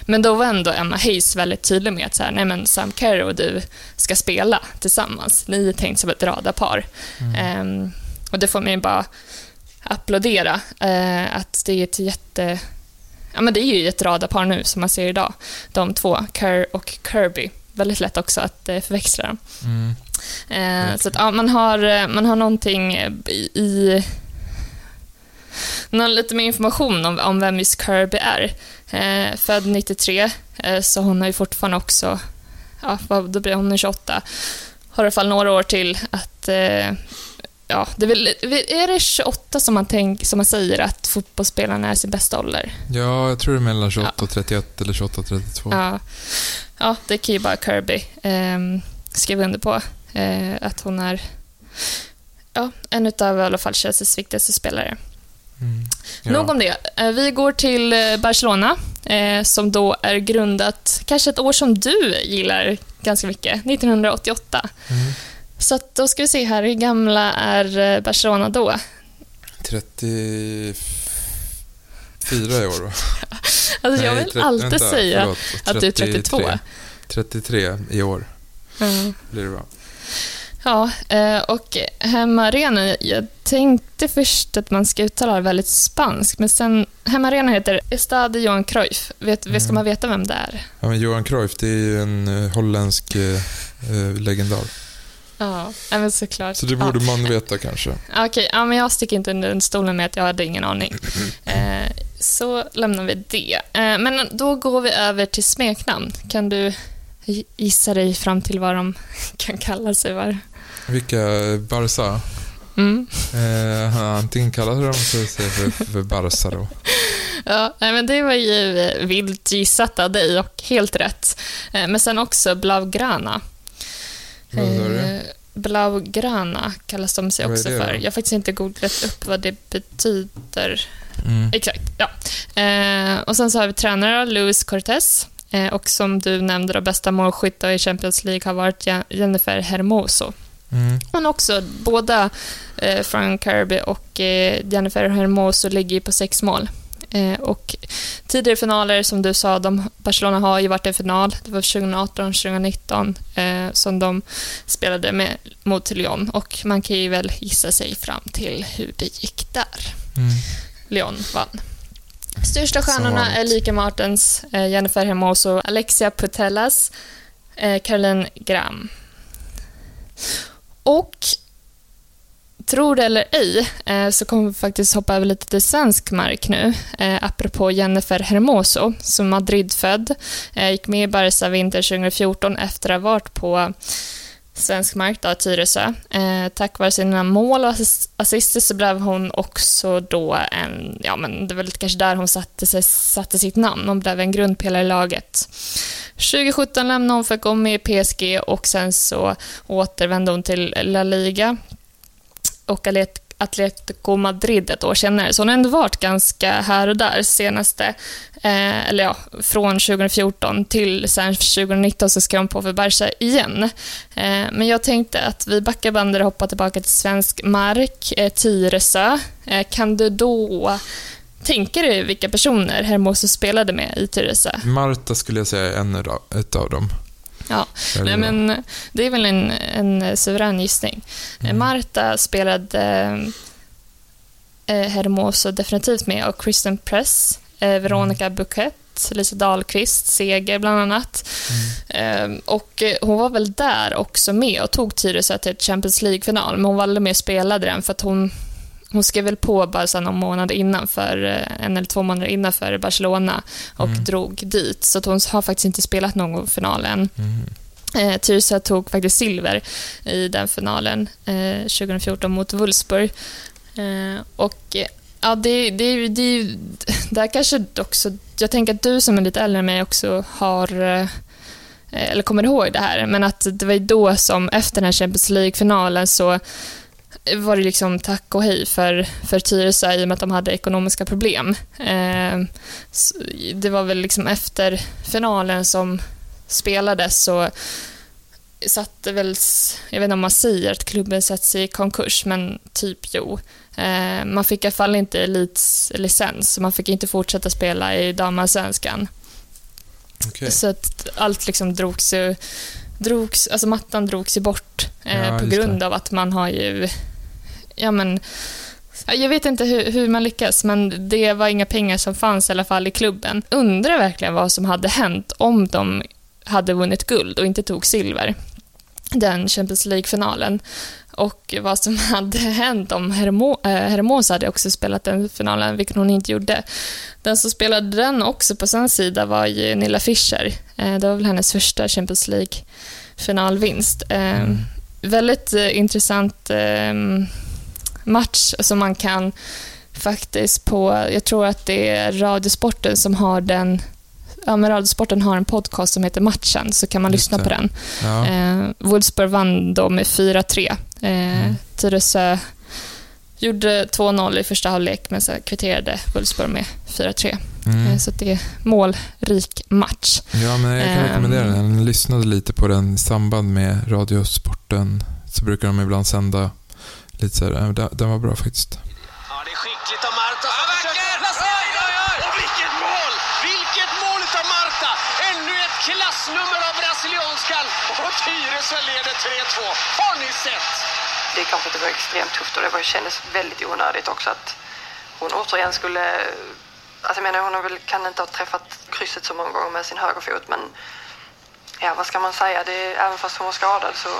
men då var ändå Emma Hayes väldigt tydlig med att så här, nej men Sam Kerr och du ska spela tillsammans. Ni är tänkt som ett radarpar. Mm. Eh, och det får ju bara applådera, eh, att det är ett jätte... Ja, men det är ju ett radarpar nu, som man ser idag. De två, Kerr och Kirby. Väldigt lätt också att eh, förväxla dem. Mm. Eh, så att, ja, man, har, eh, man har någonting i, i någon, lite mer information om, om vem Miss Kirby är. Eh, född 93, eh, så hon har ju fortfarande också, ja, då blir hon 28, har i alla fall några år till att eh, Ja, det är, väl, är det 28 som man, tänk, som man säger att fotbollsspelarna är sin bästa ålder? Ja, jag tror det är mellan 28 och 31 eller 28 och 32. Ja, ja det kan ju bara Kirby eh, skriva under på. Eh, att hon är ja, en av i alla fall Chelseas viktigaste spelare. Mm. Ja. Nog om det. Eh, vi går till eh, Barcelona, eh, som då är grundat, kanske ett år som du gillar ganska mycket, 1988. Mm. Så då ska vi se här, hur gamla är eh, Barcelona då? 34 i år va? [laughs] alltså jag vill 30, alltid vänta, säga förlåt, att du är 32. 33 i år mm. blir det bra. Ja, eh, och hemmaarenan, jag tänkte först att man ska uttala det väldigt spanskt, men sen hemmaarenan heter Estade Johan Cruyff. Vet, mm. Ska man veta vem det är? Ja, men Johan Cruyff, det är ju en uh, holländsk uh, legendar. Ja, men såklart. Så det borde ja. man veta kanske. Okej, okay, ja, men jag sticker inte under stolen med att jag hade ingen aning. [clears throat] Eh, så lämnar vi det. Eh, men då går vi över till smeknamn. Kan du gissa dig fram till vad de [laughs] kan kalla sig? Var? Vilka? Barca? Mm. Eh, antingen kallar de sig för, för Barca då. [laughs] ja, men det var ju vilt gissat av dig och helt rätt. Eh, men sen också Blaugrana. Eh, Blaugrana kallas de sig också för. Jag har faktiskt inte googlat upp vad det betyder. Mm. Exakt, ja. Eh, och sen så har vi tränare Luis Cortés. Eh, och som du nämnde, då, bästa målskytt i Champions League har varit Jennifer Hermoso. Mm. Men också båda eh, Frank Kirby och eh, Jennifer Hermoso ligger på sex mål. Eh, och tidigare finaler, som du sa, de, Barcelona har ju varit i final. Det var 2018-2019 eh, som de spelade med, mot Lyon och man kan ju väl gissa sig fram till hur det gick där. Mm. Lyon vann. Största stjärnorna är Lika Martens, eh, Jennifer Hermoso, Alexia Putellas, eh, Caroline Gram. Och Tror det eller ej, eh, så kommer vi faktiskt hoppa över lite till svensk mark nu. Eh, apropå Jennifer Hermoso, som Madrid-född. Eh, gick med i Barca vinter 2014 efter att ha varit på svensk mark, då, Tyresö. Eh, tack vare sina mål och assister så blev hon också då en, ja men det var kanske där hon satte, sig, satte sitt namn. Hon blev en grundpelare i laget. 2017 lämnade hon för att gå med i PSG och sen så återvände hon till La Liga och Atletico Madrid ett år senare. Så hon har ändå varit ganska här och där senaste, eh, eller ja, från 2014 till sen 2019 så ska hon på för Barca igen. Eh, men jag tänkte att vi backar bandet och hoppar tillbaka till svensk mark, eh, Tyresö. Eh, kan du då tänka dig vilka personer Hermoso spelade med i Tyresö? Marta skulle jag säga är en av dem. Ja, Nej, men det är väl en, en suverän gissning. Mm. Marta spelade eh, Hermoso definitivt med och Kristen Press, eh, Veronica mm. Bouquet, Lisa Dahlqvist, Seger bland annat. Mm. Eh, och hon var väl där också med och tog Tyresö till Champions League-final, men hon med och spelade den för att hon hon skrev väl på bara så någon månad innan för, eh, en eller två månader innan för Barcelona och mm. drog dit. Så hon har faktiskt inte spelat någon final än. Mm. Eh, Tyresö tog faktiskt silver i den finalen eh, 2014 mot Wolfsburg. Eh, och ja, det, det, det, där kanske också... Jag tänker att du som är lite äldre än mig också har eh, eller kommer ihåg det här, men att det var då som efter den här Champions League-finalen så var det liksom tack och hej för, för Tyresö i och med att de hade ekonomiska problem. Eh, det var väl liksom efter finalen som spelades så satte väl, jag vet inte om man säger att klubben sätts i konkurs, men typ jo. Eh, man fick i alla fall inte elitslicens, så man fick inte fortsätta spela i damallsvenskan. Okay. Så att allt liksom drogs ju, drogs, alltså mattan drogs ju bort eh, ja, på grund det. av att man har ju ja men, jag vet inte hur, hur, man lyckas, men det var inga pengar som fanns i alla fall i klubben. Undrar verkligen vad som hade hänt om de hade vunnit guld och inte tog silver. Den Champions League-finalen. Och vad som [laughs] hade hänt om Hermo, äh, Hermosa hade också spelat den finalen, vilket hon inte gjorde. Den som spelade den också på sin sida var ju Nilla Fischer. Eh, det var väl hennes första Champions League-finalvinst. Eh, mm. Väldigt eh, intressant ehm, match som man kan faktiskt på, jag tror att det är Radiosporten som har den ja, Radiosporten har en podcast som heter Matchen, så kan man Just lyssna det. på den. Ja. Eh, Wolfsburg vann då med 4-3. Eh, mm. Tyresö gjorde 2-0 i första halvlek, men så kvitterade Wolfsburg med 4-3. Mm. Eh, så det är målrik match. Ja, men jag kan eh, rekommendera den. Jag lyssnade lite på den i samband med Radiosporten. Så brukar de ibland sända lite så här, den, den var bra faktiskt. Ja, det är skickligt av Marta som ja, försöker Oj, oj, oj! Och vilket mål! Vilket mål av Marta! Ännu ett klassnummer av brasilianskan och Tyresö leder 3-2. Har ni sett? Det är klart att det var extremt tufft och det var, kändes väldigt onödigt också att hon återigen skulle... Alltså jag menar, hon har väl, kan inte ha träffat krysset så många gånger med sin högerfot men ja, vad ska man säga? Det, även fast hon var skadad så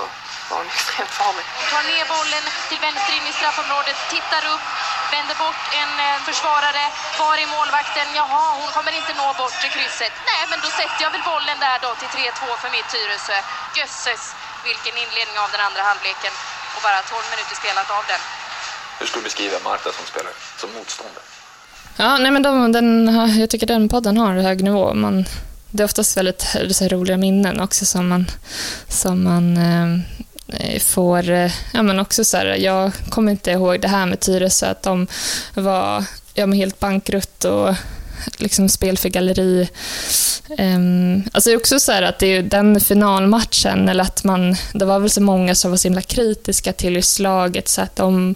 var hon [laughs] extremt farlig. Tar ner bollen till vänster in i straffområdet, tittar upp, vänder bort en eh, försvarare. Var är målvakten? Jaha, hon kommer inte nå bort till krysset. Nej, men då sätter jag väl bollen där då till 3-2 för mitt Tyresö. Jösses, vilken inledning av den andra halvleken. Och bara 12 minuter spelat av den. Hur skulle du beskriva Marta som spelare, som motståndare? Ja, nej men de, den, jag tycker den podden har hög nivå. Man, det är oftast väldigt så roliga minnen också som man, som man eh, eh, får, eh, ja men också så här, jag kommer inte ihåg det här med Tyresö, att de var ja, men helt bankrutt och liksom spel för galleri. Um, alltså det är också så att det är den finalmatchen, eller att man, det var väl så många som var så himla kritiska till slaget, så att om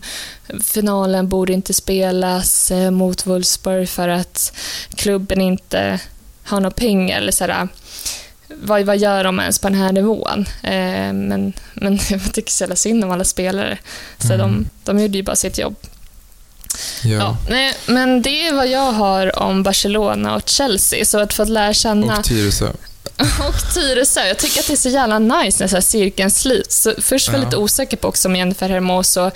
finalen borde inte spelas eh, mot Wolfsburg för att klubben inte har några pengar. Eller så här, vad, vad gör de ens på den här nivån? Eh, men, men [laughs] jag tycker så jävla synd om alla spelare. Så mm. de, de gjorde ju bara sitt jobb. Ja. ja. nej, men det är vad jag har om Barcelona och Chelsea. Så att få lära känna... Och Tyresö. Och Tyresö. Jag tycker att det är så jävla nice när så här cirkeln sluts. Så först var jag Ja. lite osäker på också om Jennifer Hermoso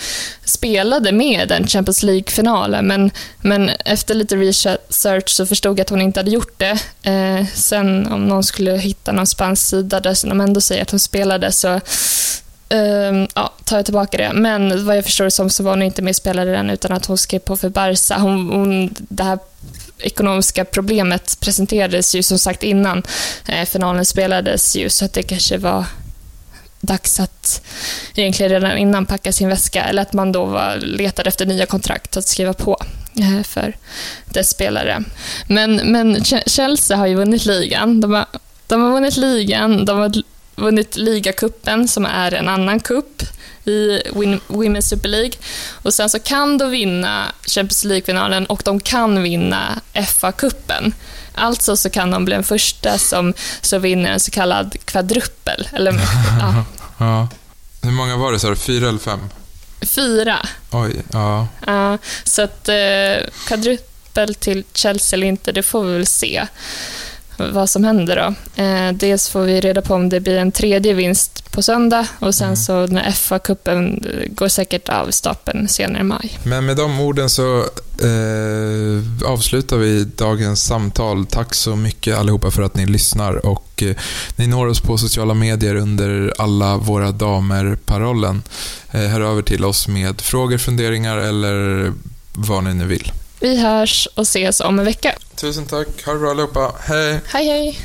spelade med den Champions League-finalen, men, men efter lite research så förstod jag att hon inte hade gjort det. Eh, sen om någon skulle hitta någon spansk sida där de ändå säger att hon spelade så Ehm, ja, tar jag tillbaka det. Men vad jag förstår det som så var hon inte med och spelade den utan att hon skrev på för Barca. Hon, hon, det här ekonomiska problemet presenterades ju som sagt innan eh, finalen spelades ju så att det kanske var dags att egentligen redan innan packa sin väska eller att man då var, letade efter nya kontrakt att skriva på eh, för dess spelare. Men, men Chelsea har ju vunnit ligan. De har, de har vunnit ligan, de har vunnit ligacupen som är en annan kupp i Women's Super League. Och sen så kan de vinna Champions League-finalen och de kan vinna FA-cupen. Alltså så kan de bli den första som, som vinner en så kallad kvadruppel. Eller, [laughs] ja, Ja. Hur många var det, sa du? Fyra eller fem? fyra. Oj, ja. Ja, så att eh, kvadruppel till Chelsea eller inte, det får vi väl se vad som händer då. Eh, dels får vi reda på om det blir en tredje vinst på söndag och sen så när FA-cupen går säkert av stapeln senare i maj. Men med de orden så eh, avslutar vi dagens samtal. Tack så mycket allihopa för att ni lyssnar och eh, ni når oss på sociala medier under alla våra damer-parollen. Eh, hör över till oss med frågor, funderingar eller vad ni nu vill. Vi hörs och ses om en vecka. Tusen tack. Ha det bra allihopa. Hej. Hej, hej.